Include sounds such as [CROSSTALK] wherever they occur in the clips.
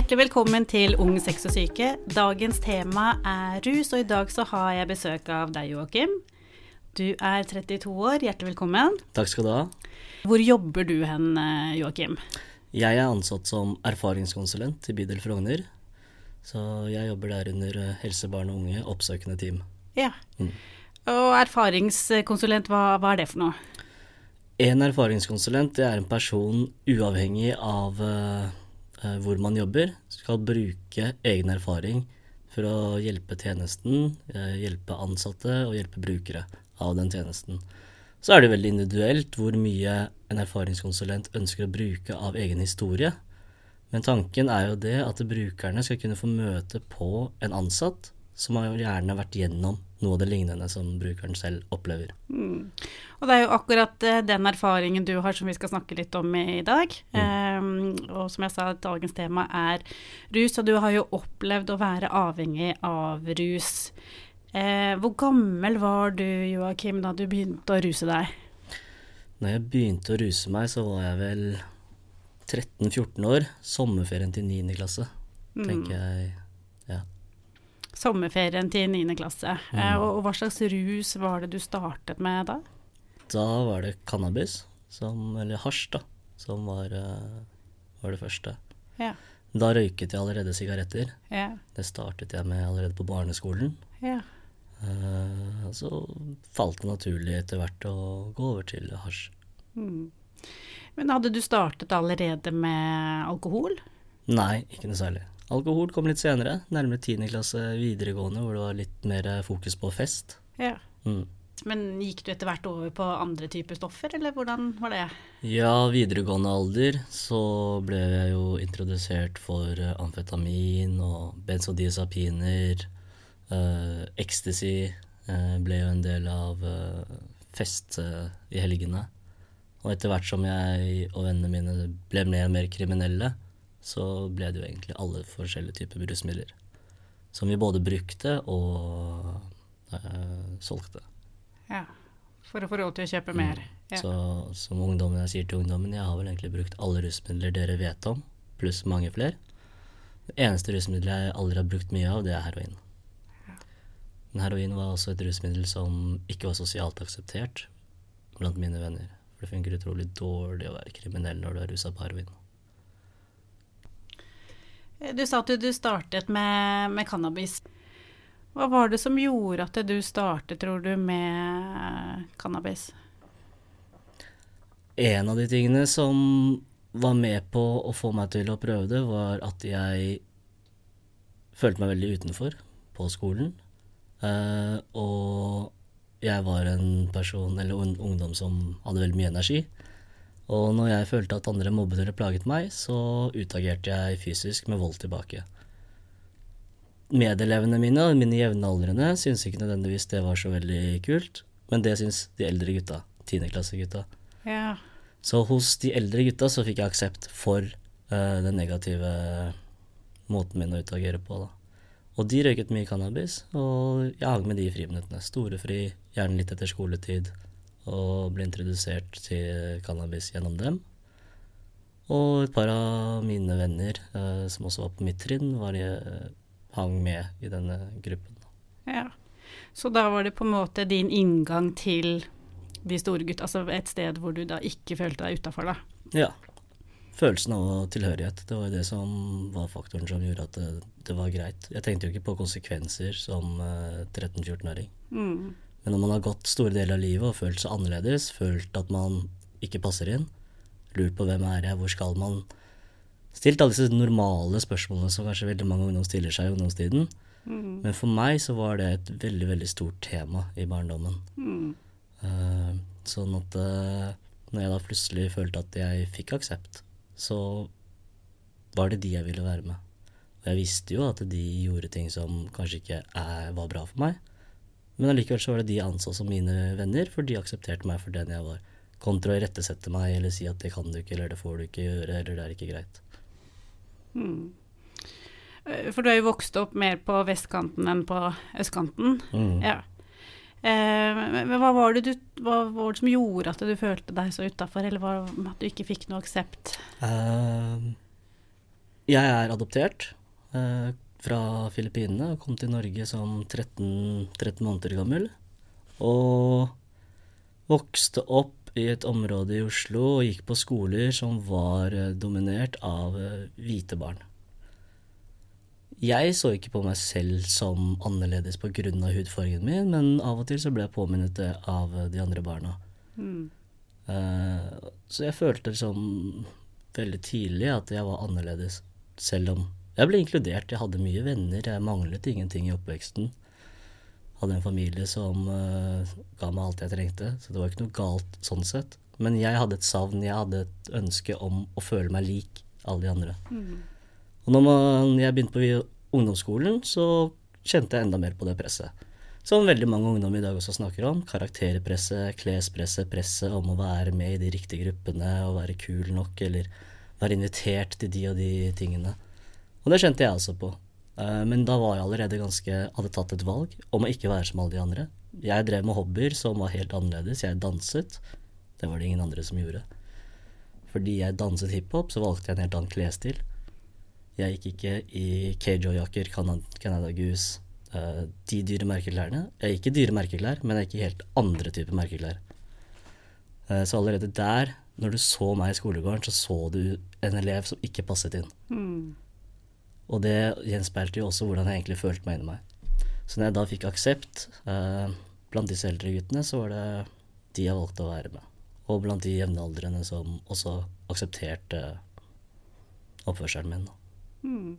Hjertelig velkommen til Ung sex og syke. Dagens tema er rus, og i dag så har jeg besøk av deg, Joakim. Du er 32 år, hjertelig velkommen. Takk skal du ha. Hvor jobber du hen, eh, Joakim? Jeg er ansatt som erfaringskonsulent i bydel Frogner. Så jeg jobber der under helsebarn helse, barn og unge, oppsøkende team. Ja. Mm. Og erfaringskonsulent, hva, hva er det for noe? En erfaringskonsulent det er en person uavhengig av uh, hvor man jobber, skal bruke egen erfaring for å hjelpe tjenesten, uh, hjelpe ansatte og hjelpe brukere av den tjenesten. Så er det veldig individuelt hvor mye en erfaringskonsulent ønsker å bruke av egen historie. Men tanken er jo det at brukerne skal kunne få møte på en ansatt som har gjerne vært gjennom noe av det lignende som brukeren selv opplever. Mm. Og det er jo akkurat uh, den erfaringen du har som vi skal snakke litt om i dag. Mm. Um, og som jeg sa, dagens tema er rus, og du har jo opplevd å være avhengig av rus. Uh, hvor gammel var du, Joakim, da du begynte å ruse deg? Når jeg begynte å ruse meg, så var jeg vel 13-14 år. Sommerferien til 9. klasse, mm. tenker jeg. Sommerferien til 9. klasse. Mm. Uh, og, og hva slags rus var det du startet med da? Da var det cannabis, som, eller hasj, da, som var, var det første. Ja. Da røyket jeg allerede sigaretter. Ja. Det startet jeg med allerede på barneskolen. Ja. Uh, så falt det naturlig etter hvert å gå over til hasj. Mm. Men hadde du startet allerede med alkohol? Nei, ikke noe særlig. Alkohol kom litt senere, nærmere 10. klasse videregående, hvor det var litt mer fokus på fest. Ja. Mm. Men gikk du etter hvert over på andre typer stoffer, eller hvordan var det? Ja, videregående alder så ble jeg jo introdusert for amfetamin og benzodiazepiner. Uh, ecstasy uh, ble jo en del av uh, fest i helgene. Og etter hvert som jeg og vennene mine ble mer og mer kriminelle, så ble det jo egentlig alle forskjellige typer rusmidler. Som vi både brukte og solgte. Ja, For å få råd til å kjøpe mer. Mm. Ja. Så som ungdommen jeg sier til ungdommen, jeg har vel egentlig brukt alle rusmidler dere vet om, pluss mange flere. Det eneste rusmiddelet jeg aldri har brukt mye av, det er heroin. Ja. Men heroin var også et rusmiddel som ikke var sosialt akseptert blant mine venner. For det funker utrolig dårlig å være kriminell når du er rusa på heroin. Du sa at du startet med, med cannabis. Hva var det som gjorde at du startet, tror du, med cannabis? En av de tingene som var med på å få meg til å prøve det, var at jeg følte meg veldig utenfor på skolen. Uh, og jeg var en person, eller en ungdom, som hadde veldig mye energi. Og når jeg følte at andre mobbet eller plaget meg, så utagerte jeg fysisk med vold tilbake medelevene mine, og mine jevnaldrende, syntes ikke nødvendigvis det var så veldig kult. Men det syns de eldre gutta. Tiendeklassegutta. Ja. Så hos de eldre gutta så fikk jeg aksept for uh, den negative måten min å utagere på, da. Og de røyket mye cannabis, og jeg hang med de i friminuttene. Storefri, gjerne litt etter skoletid, og ble introdusert til cannabis gjennom dem. Og et par av mine venner, eh, som også var på mitt trinn, var de, uh, hang med i denne gruppen. Ja. Så da var det på en måte din inngang til de store gutta, altså et sted hvor du da ikke følte deg utafor, da? Ja. Følelsen av tilhørighet. Det var jo det som var faktoren som gjorde at det, det var greit. Jeg tenkte jo ikke på konsekvenser som eh, 13-14-åring. Mm. Men når man har gått store deler av livet og følt seg annerledes, følt at man ikke passer inn, lurt på hvem er jeg, hvor skal man, stilt alle disse normale spørsmålene som kanskje veldig mange ungdom stiller seg i ungdomstiden. Mm. Men for meg så var det et veldig, veldig stort tema i barndommen. Mm. Uh, sånn at uh, når jeg da plutselig følte at jeg fikk aksept, så var det de jeg ville være med. Og jeg visste jo at de gjorde ting som kanskje ikke er, var bra for meg. Men allikevel så var det de jeg anså som mine venner, for de aksepterte meg for den jeg var. Kontra å irettesette meg eller si at det kan du ikke, eller det får du ikke gjøre, eller det er ikke greit. Mm. For du har jo vokst opp mer på vestkanten enn på østkanten. Mm. Ja. Eh, hva var, det du, hva var det som gjorde at du følte deg så utafor, eller var, at du ikke fikk noe aksept? Uh, Jeg er adoptert eh, fra Filippinene og kom til Norge som 13, 13 måneder gammel. Og vokste opp i et område i Oslo og gikk på skoler som var eh, dominert av eh, hvite barn. Jeg så ikke på meg selv som annerledes pga. hudfargen min, men av og til så ble jeg påminnet det av eh, de andre barna. Mm. Så jeg følte liksom veldig tidlig at jeg var annerledes, selv om jeg ble inkludert. Jeg hadde mye venner, jeg manglet ingenting i oppveksten. Hadde en familie som uh, ga meg alt jeg trengte, så det var ikke noe galt sånn sett. Men jeg hadde et savn, jeg hadde et ønske om å føle meg lik alle de andre. Mm. Og når man, jeg begynte på ungdomsskolen, så kjente jeg enda mer på det presset. Som veldig mange ungdom i dag også snakker om. Karakterpresset, klespresset, presset om å være med i de riktige gruppene og være kul nok, eller være invitert til de og de tingene. Og det kjente jeg også på. Eh, Men da var jeg allerede ganske Hadde tatt et valg om å ikke være som alle de andre. Jeg drev med hobbyer som var helt annerledes. Jeg danset. Det var det ingen andre som gjorde. Fordi jeg danset hiphop, så valgte jeg en helt annen klesstil. Jeg gikk ikke i KJ-jakker, Canada Goose, eh, de dyre merkeklærne. Jeg gikk i dyre merkeklær, men jeg gikk i helt andre typer merkeklær. Eh, så allerede der, når du så meg i skolegården, så så du en elev som ikke passet inn. Mm. Og det gjenspeilte jo også hvordan jeg egentlig følte meg inni meg. Så når jeg da fikk aksept eh, blant disse eldre guttene, så var det de jeg valgte å være med. Og blant de jevnaldrende som også aksepterte oppførselen min. Mm.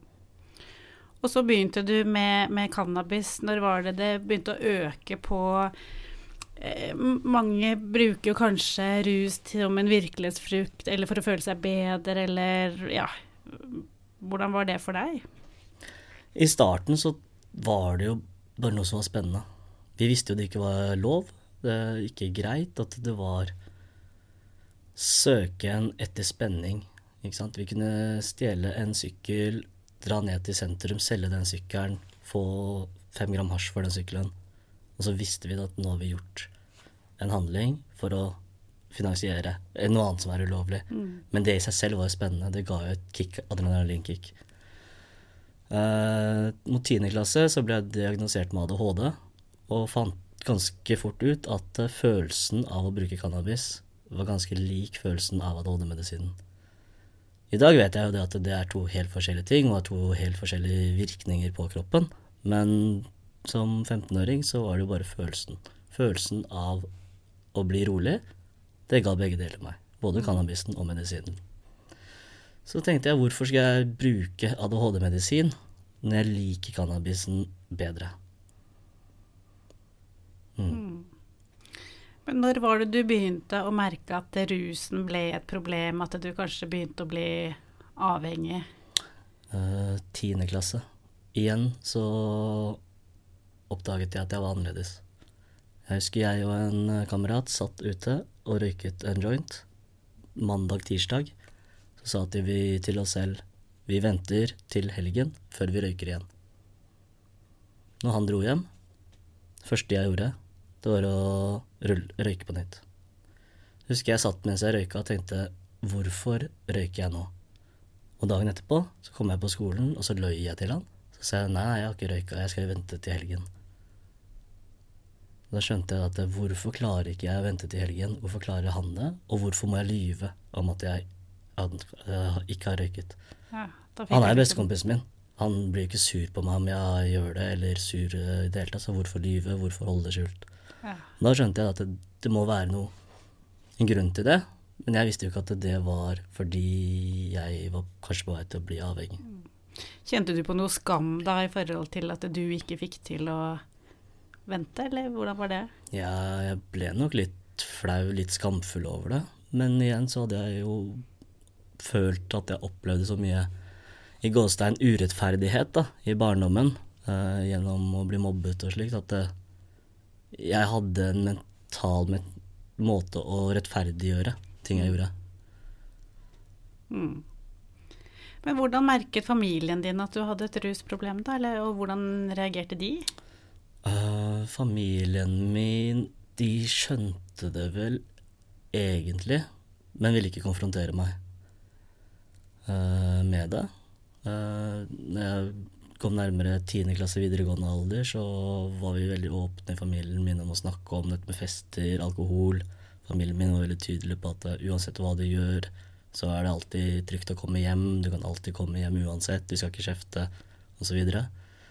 Og så begynte du med, med cannabis. Når var det det begynte å øke på eh, Mange bruker jo kanskje rus som en virkelighetsfrukt, eller for å føle seg bedre, eller ja Hvordan var det for deg? I starten så var det jo bare noe som var spennende. Vi visste jo det ikke var lov. Det er ikke greit at det var søken etter spenning. Ikke sant? Vi kunne stjele en sykkel, dra ned til sentrum, selge den sykkelen, få fem gram hasj for den sykkelen. Og så visste vi at nå har vi gjort en handling for å finansiere noe annet som er ulovlig. Men det i seg selv var jo spennende. Det ga jo et kick, adrenalinkick. Uh, mot 10. klasse så ble jeg diagnosert med ADHD, og fant ganske fort ut at uh, følelsen av å bruke cannabis var ganske lik følelsen av ADHD-medisinen. I dag vet jeg jo det at det er to helt forskjellige ting og har to helt forskjellige virkninger på kroppen, men som 15-åring så var det jo bare følelsen. Følelsen av å bli rolig, det ga begge deler meg. Både cannabisen og medisinen. Så tenkte jeg hvorfor skal jeg bruke ADHD-medisin når jeg liker cannabisen bedre? Mm. Men når var det du begynte å merke at rusen ble et problem, at du kanskje begynte å bli avhengig? Tiende Tiende klasse. Igjen så oppdaget jeg at jeg var annerledes. Jeg husker jeg og en eh, kamerat satt ute og røyket en joint. Mandag-tirsdag. Så sa vi til oss selv vi venter til helgen før vi røyker igjen. Når han dro hjem, første jeg gjorde, det var å røyke på nytt. Husker jeg satt mens jeg røyka og tenkte hvorfor røyker jeg nå? Og dagen etterpå så kom jeg på skolen, og så løy jeg til han. Så sa jeg nei, jeg har ikke røyka, jeg skal vente til helgen. Da skjønte jeg at hvorfor klarer ikke jeg å vente til helgen? Hvorfor klarer han det? Og hvorfor må jeg lyve om at jeg ikke har røyket? Ja, han er bestekompisen min. Han blir ikke sur på meg om jeg gjør det, eller sur i det hele tatt. Så hvorfor lyve? Hvorfor holde det skjult? Ja. Da skjønte jeg at det, det, må være noe, en grunn til det. Men jeg visste jo ikke at det var fordi jeg var kanskje på vei til å bli avhengig. Kjente du på noe skam da i forhold til at du ikke fikk til å vente, eller hvordan var det? Ja, jeg ble nok litt flau, litt skamfull over det. Men igjen så hadde jeg jo følt at jeg opplevde så mye i gåstein urettferdighet da, i barndommen eh, gjennom å bli mobbet og slikt, at det, jeg hadde en mental met måte å rettferdiggjøre ting jeg gjorde. Mm. Men hvordan merket familien din at du hadde et rusproblem, da? Eller, og hvordan reagerte de? Uh, familien min, de skjønte det vel egentlig, men ville ikke konfrontere meg uh, med det. Uh, når jeg kom nærmere 10. klasse videregående alder, så var vi veldig åpne i familien min om å snakke om dette med fester, alkohol. Familien min var veldig tydelig på at uh, uansett hva du gjør, så er det alltid trygt å komme hjem. Du kan alltid komme hjem uansett, du skal ikke kjefte, osv. Så, videre.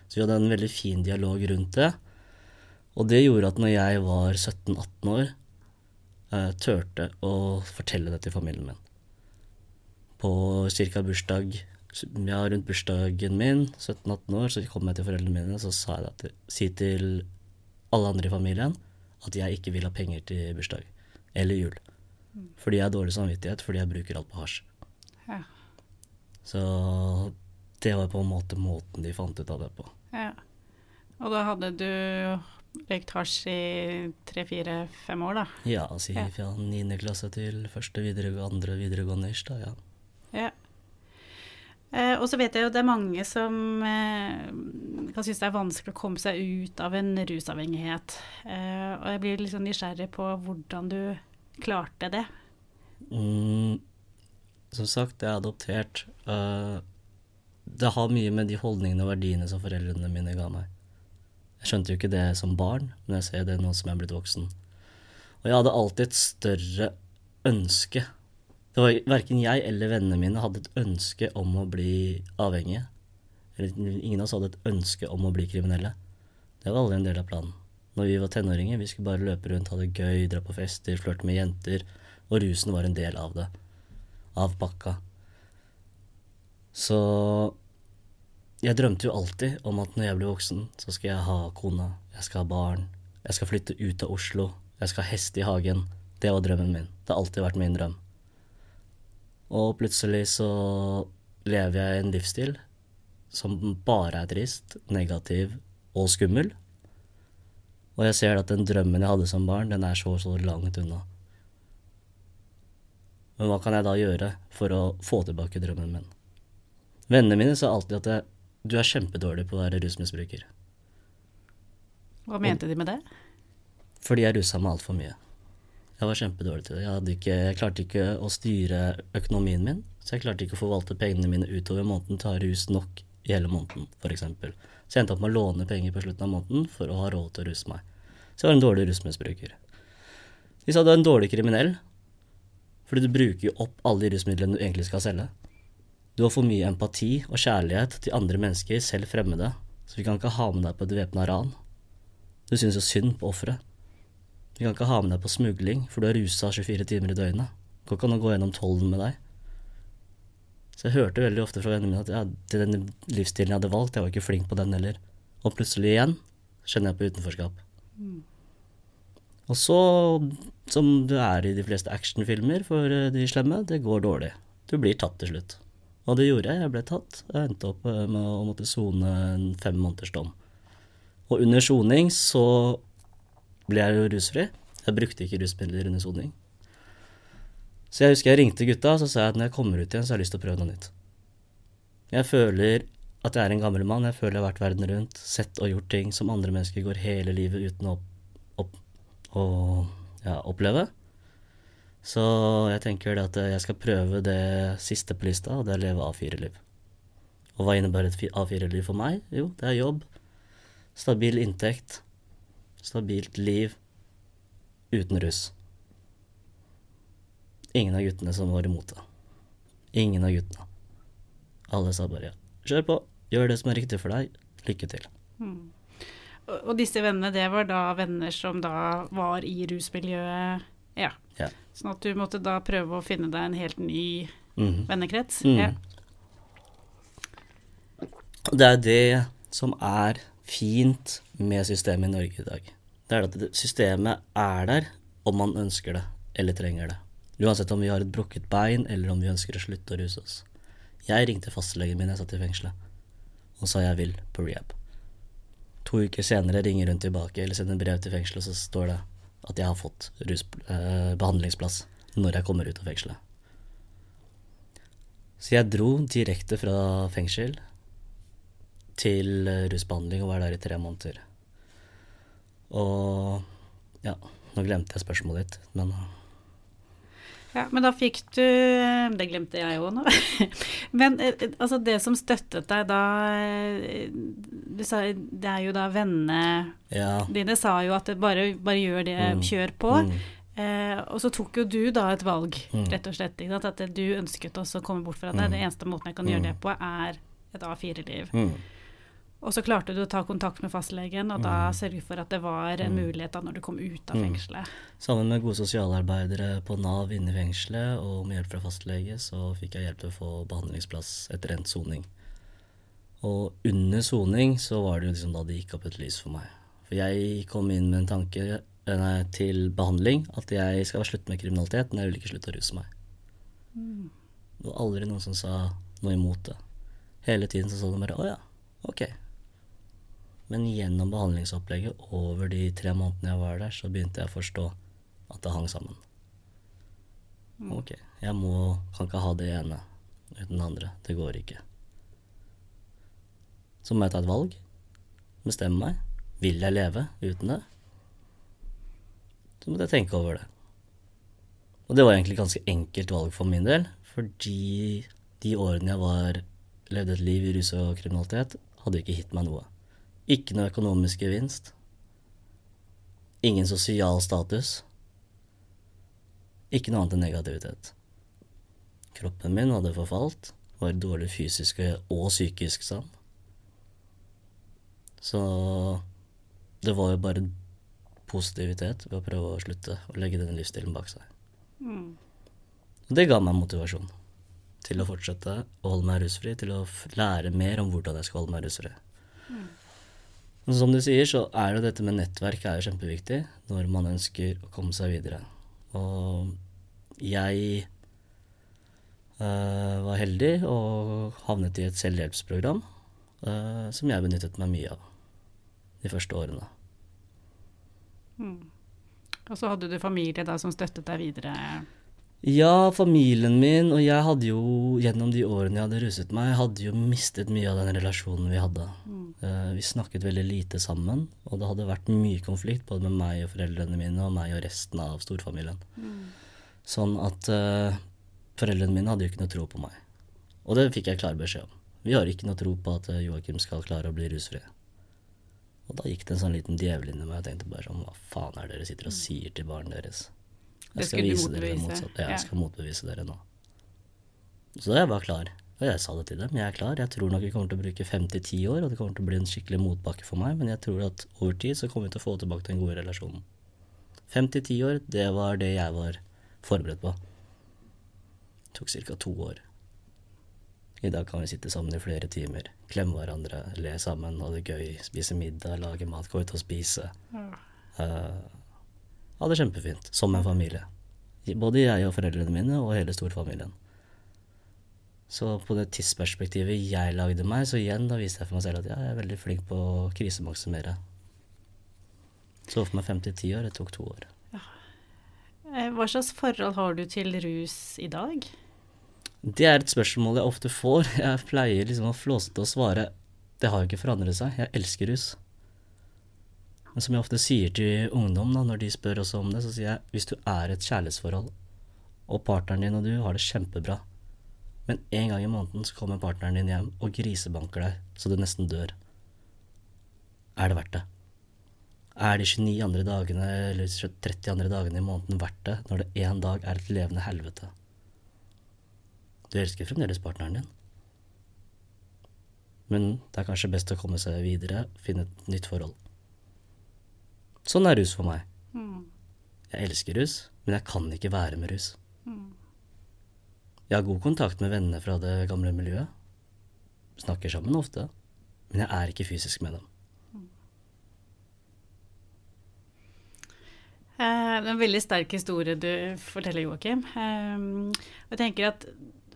så vi hadde en veldig fin dialog rundt det. Og det gjorde at når jeg var 17-18 år, eh, turte å fortelle det til familien min. På ca. bursdag ja, rundt bursdagen min, 17-18 år, så kom jeg til foreldrene mine og så sa jeg at si til alle andre i familien at jeg ikke vil ha penger til bursdag eller jul. Fordi jeg har dårlig samvittighet fordi jeg bruker alt på hasj. Ja. Så det var på en måte måten de fant ut av det på. Ja. Og da hadde du røykt hasj i tre-fire-fem år, da? Ja, altså ja. fra niende klasse til første videregående, andre videregående ish, da, ja. ja. Eh, og så vet jeg jo det er mange som eh, kan synes det er vanskelig å komme seg ut av en rusavhengighet. Eh, og jeg blir litt sånn nysgjerrig på hvordan du klarte det. Mm, som sagt, jeg er adoptert. Uh, det har mye med de holdningene og verdiene som foreldrene mine ga meg. Jeg skjønte jo ikke det som barn, men jeg ser det nå som jeg er blitt voksen. Og jeg hadde alltid et større ønske det var Verken jeg eller vennene mine hadde et ønske om å bli avhengige. Ingen av oss hadde et ønske om å bli kriminelle. Det var aldri en del av planen. Når vi var tenåringer, vi skulle bare løpe rundt, ha det gøy, dra på fester, flørte med jenter. Og rusen var en del av det. Av pakka. Så jeg drømte jo alltid om at når jeg blir voksen, så skal jeg ha kona, jeg skal ha barn, jeg skal flytte ut av Oslo, jeg skal ha hest i hagen. Det var drømmen min. Det har alltid vært min drøm. Og plutselig så lever jeg en livsstil som bare er trist, negativ og skummel. Og jeg ser at den drømmen jeg hadde som barn, den er så så langt unna. Men hva kan jeg da gjøre for å få tilbake drømmen min? Vennene mine sa alltid at jeg, du er kjempedårlig på å være rusmisbruker. Hva mente og, de med det? Fordi jeg rusa meg altfor mye. Jeg var kjempedårlig til det. Jeg, ikke, jeg, klarte ikke å styre økonomien min, så jeg klarte ikke å forvalte pengene mine utover måneden til å ha rus nok i hele måneden, f.eks. Så jeg endte opp med å låne penger på slutten av måneden for å ha råd til å ruse meg. Så jeg var en dårlig rusmisbruker. De sa du er en dårlig kriminell, fordi du bruker jo opp alle de rusmidlene du egentlig skal selge. Du har for mye empati og kjærlighet til andre mennesker, selv fremmede, så vi kan ikke ha med deg på et væpna ran. Du syns jo synd på offeret. Vi kan ikke ha med deg på smugling, for du er rusa 24 timer i døgnet. Går ikke an å gå gjennom tollen med deg. Så jeg hørte veldig ofte fra vennene mine at ja, den livsstilen jeg hadde valgt, jeg var ikke flink på den heller. Og plutselig igjen kjenner jeg på utenforskap. Og så, som du er i de fleste actionfilmer for eh, de slemme, det går dårlig. Du blir tatt til slutt. Og det gjorde jeg. Jeg ble tatt. Jeg endte opp eh, med å måtte sone en fem måneders dom. Og under soning så ble jeg jo rusfri. Jeg brukte ikke rusmidler under soning. Så jeg husker jeg ringte gutta og så sa jeg at når jeg kommer ut igjen, så har jeg lyst til å prøve noe nytt. Jeg føler at jeg er en gammel mann. Jeg føler jeg har vært verden rundt, sett og gjort ting som andre mennesker går hele livet uten å, opp, å ja, oppleve. Så jeg tenker at jeg skal prøve det siste på lista, og det er å leve A4-liv. Og hva innebærer et A4-liv for meg? Jo, det er jobb, stabil inntekt, stabilt liv uten russ. Ingen av guttene som var imot det. Ingen av guttene. Alle sa bare ja, kjør på, gjør det som er riktig for deg, lykke til. Mm. Og disse vennene, det var da venner som da var i rusmiljøet, ja. ja. Sånn at du måtte da prøve å finne deg en helt ny mm. vennekrets? Mm. Ja. Det er det som er fint med systemet i Norge i dag. Det er at systemet er der om man ønsker det eller trenger det. Uansett om vi har et brukket bein eller om vi ønsker å slutte å ruse oss. Jeg ringte fastlegen min jeg satt i fengselet og sa jeg vil på rehab. To uker senere ringer hun tilbake eller sender brev til fengselet, og så står det at jeg har fått rus, eh, behandlingsplass når jeg kommer ut av fengselet. Så jeg dro direkte fra fengsel til eh, rusbehandling og var der i tre måneder. Og ja, nå glemte jeg spørsmålet ditt, men Ja, Men da fikk du Det glemte jeg òg nå. [LAUGHS] Men eh, altså det som støttet deg da eh, Du sa det er jo da vennene Ja. dine sa jo at bare, bare gjør det, Mm. kjør på. Mm. Eh, og så tok jo du da et valg, Mm. rett og slett. At du ønsket også å komme bort fra det. Mm. Det eneste måten jeg kan gjøre det på, er et A4-liv. Mm. Og så klarte du å ta kontakt med fastlegen, og da Mm. sørge for at det var en Mm. mulighet da når du kom ut av Mm. fengselet. Sammen med gode sosialarbeidere på Nav inne i fengselet og med hjelp fra fastlege, så fikk jeg hjelp til å få behandlingsplass etter endt soning. Og under soning så var det jo liksom da det gikk opp et lys for meg. For jeg kom inn med en tanke eh, nei, til behandling at jeg skal slutte med kriminalitet, men jeg vil ikke slutte å ruse meg. Det var aldri noen som sa noe imot det. Hele tiden så sa de bare å ja, ok. Men gjennom behandlingsopplegget over de tre månedene jeg var der, så begynte jeg å forstå at det hang sammen. Ok, jeg må, kan ikke ha det ene uten det andre. Det går ikke. Så må jeg ta et valg. Bestemme meg. Vil jeg leve uten det? Så måtte jeg tenke over det. Og det var egentlig et ganske enkelt valg for min del, fordi de årene jeg var levde et liv i rus og kriminalitet, hadde ikke gitt meg noe. Ikke noe økonomisk gevinst. Ingen sosial status. Ikke noe annet enn negativitet. Kroppen min hadde forfalt, var dårlig fysisk og psykisk sann. Så det var jo bare positivitet ved å prøve å slutte å legge denne livsstilen bak seg. Mm. Det ga meg motivasjon til å fortsette å holde meg rusfri, til å lære mer om hvordan jeg skal holde meg rusfri. Men som du sier, så er jo dette med nettverk er jo kjempeviktig når man ønsker å komme seg videre. Og jeg uh, var heldig og havnet i et selvhjelpsprogram uh, som jeg benyttet meg mye av de første årene. Mm. Og så hadde du familie da som støttet deg videre. Ja, familien min og jeg hadde jo gjennom de årene jeg hadde ruset meg, hadde jo mistet mye av den relasjonen vi hadde. Eh, vi snakket veldig lite sammen, og det hadde vært mye konflikt både med meg og foreldrene mine og meg og resten av storfamilien. Sånn at uh, foreldrene mine hadde jo ikke noe tro på meg. Og det fikk jeg klar beskjed om. Vi har ikke noe tro på at eh, Joakim skal klare å bli rusfri. Og da gikk det en sånn liten djevel inn i meg og tenkte bare sånn Hva faen er det dere sitter og sier til barnet deres? Jeg skal vise dere det motsatte. Ja, Ja. jeg skal motbevise dere nå. Så jeg var klar. Og jeg sa det til dem. Jeg er klar. Jeg tror nok vi kommer til å bruke fem til ti år, og det kommer til å bli en skikkelig motbakke for meg, men jeg tror at over tid så kommer vi til å få tilbake den gode relasjonen. Fem til ti år, det var det jeg var forberedt på. Det tok ca. to år. I dag kan vi sitte sammen i flere timer, klemme hverandre, le sammen, ha det gøy, spise middag, lage mat, gå ut og spise. Eh, ha det kjempefint, som en familie. Både jeg og foreldrene mine, og hele storfamilien. Så på det tidsperspektivet jeg lagde meg, så igjen da viste jeg for meg selv at ja, jeg er veldig flink på å krisemaksimere. Så for meg fem til ti år, det tok to år. Ja. Hva slags forhold har du til rus i dag? Det er et spørsmål jeg ofte får. [LAUGHS] Jeg pleier liksom å flåsete å svare det har jo ikke forandret seg, jeg elsker rus. Men som jeg ofte sier til ungdom da, når de spør også om det, så sier jeg hvis du er et kjærlighetsforhold, og partneren din og du har det kjempebra, men en gang i måneden så kommer partneren din hjem og grisebanker deg så du nesten dør, er det verdt det? Er de 29 andre dagene eller 30 andre dagene i måneden verdt det, når det en dag er et levende helvete? Du elsker fremdeles partneren din. Men det er kanskje best å komme seg videre, finne et nytt forhold. Sånn er rus for meg. Jeg elsker rus, men jeg kan ikke være med rus. Jeg har god kontakt med vennene fra det gamle miljøet. Snakker sammen ofte, men jeg er ikke fysisk med dem. Eh, Det er en veldig sterk historie du forteller, Joakim. Eh, jeg tenker at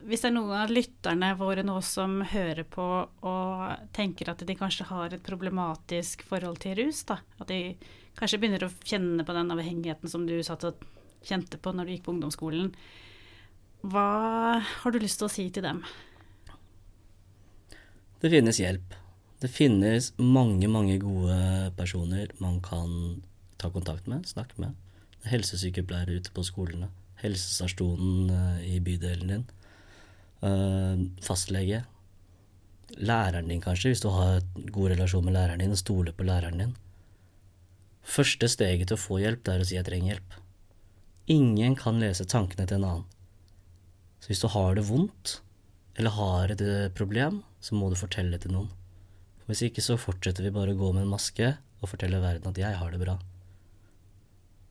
hvis det er noen av lytterne våre nå som hører på og tenker at de kanskje har et problematisk forhold til rus, da, at de kanskje begynner å kjenne på den avhengigheten som du satt og kjente på når du gikk på ungdomsskolen, hva har du lyst til å si til dem? Det finnes hjelp. Det finnes mange, mange gode personer man kan ta kontakt med, snakke med. Det er helsesykepleiere ute på skolene. helsestasjonen eh, i bydelen din, eh, fastlege, læreren din kanskje, hvis du har god relasjon med læreren din og stoler på læreren din. Første steget til å få hjelp, det er å si 'jeg trenger hjelp'. Ingen kan lese tankene til en annen. Så hvis du har det vondt, eller har et eh, problem, så må du fortelle det til noen. Hvis ikke så fortsetter vi bare å gå med en maske og fortelle verden at 'jeg har det bra'.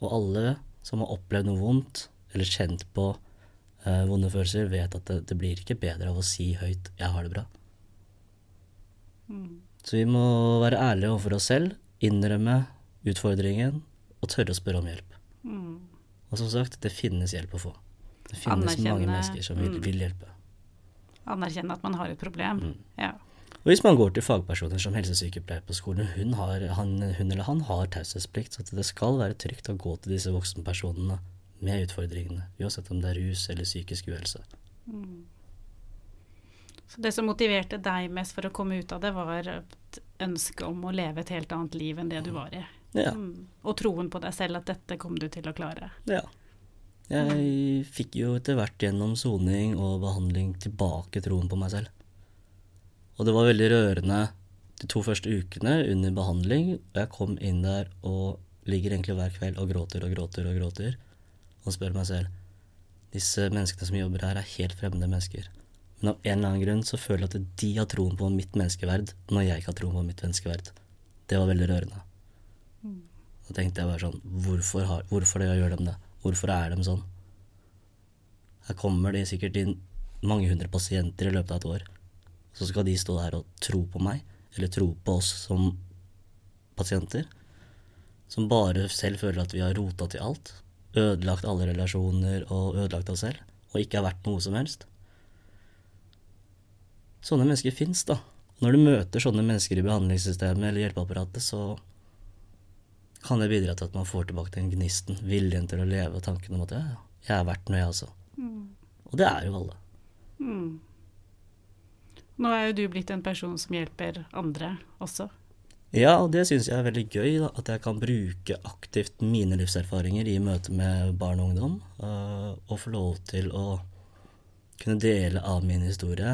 Og alle som har opplevd noe vondt, eller kjent på eh, vonde følelser, vet at det, det blir ikke bedre av å si høyt 'jeg har det bra'. Så vi må være ærlige overfor oss selv, innrømme utfordringen og tørre å spørre om hjelp. Mm. Og som sagt, det finnes hjelp å få. Det finnes mange mennesker som vil, mm. vil hjelpe. Anerkjenne at man har et problem. Mm. Ja. Og hvis man går til fagpersoner som helsesykepleier på skolen, hun, har, han, hun eller han har taushetsplikt, så det skal være trygt å gå til disse voksenpersonene med utfordringene, uansett om det er rus eller psykisk uhelse. Så det som motiverte deg mest for å komme ut av det, var et ønske om å leve et helt annet liv enn det du var i. Ja. Mm. Og troen på deg selv at dette kom du til å klare. ja. Jeg fikk jo etter hvert gjennom soning og behandling tilbake troen på meg selv. Og det var veldig rørende de to første ukene under behandling, og jeg kom inn der og ligger egentlig hver kveld og gråter og gråter og gråter, og spør meg selv disse menneskene som jobber her, er helt fremmede mennesker. Men av en eller annen grunn så føler jeg at de har troen på mitt menneskeverd, når jeg ikke har troen på mitt menneskeverd. Det var veldig rørende. Da tenkte jeg bare sånn, hvorfor, har, hvorfor gjør de det? Hvorfor er de sånn? Her kommer de sikkert inn mange hundre pasienter i løpet av et år. Så skal de stå der og tro på meg, eller tro på oss som pasienter. Som bare selv føler at vi har rota til alt. Ødelagt alle relasjoner og ødelagt oss selv. Og ikke har vært noe som helst. Sånne mennesker fins, da. Når du møter sånne mennesker i behandlingssystemet eller hjelpeapparatet, så kan det bidra til at man får tilbake den gnisten, viljen til å leve, og tanken om at ja, jeg er verdt noe, jeg også. Og det er jo alle. Mm. Nå er jo du blitt en person som hjelper andre også. Ja, og det syns jeg er veldig gøy, da, at jeg kan bruke aktivt mine livserfaringer i møte med barn og ungdom, Uh, og få lov til å kunne dele av min historie,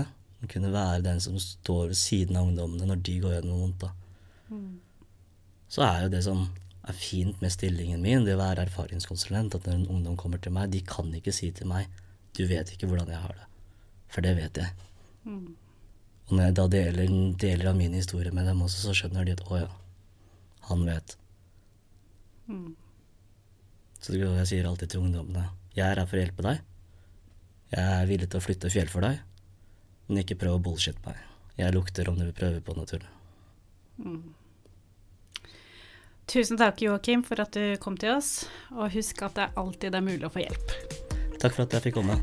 kunne være den som står ved siden av ungdommene når de går gjennom noe vondt. da. Så er jo det som er fint med stillingen min, det å være erfaringskonsulent, at når en ungdom kommer til meg, de kan ikke si til meg 'du vet ikke hvordan jeg har det', for det vet jeg. Og når jeg da deler, deler av min historie med dem også, så skjønner de at 'å ja, han vet'. Så jeg sier alltid til ungdommene 'jeg er her for å hjelpe deg'. Jeg er villig til å flytte fjell for deg, men ikke prøv å bullshit meg. Jeg lukter om du vil prøve på noe tull. Tusen takk, Joakim, for at du kom til oss. Og husk at det alltid er mulig å få hjelp. Takk for at jeg fikk komme.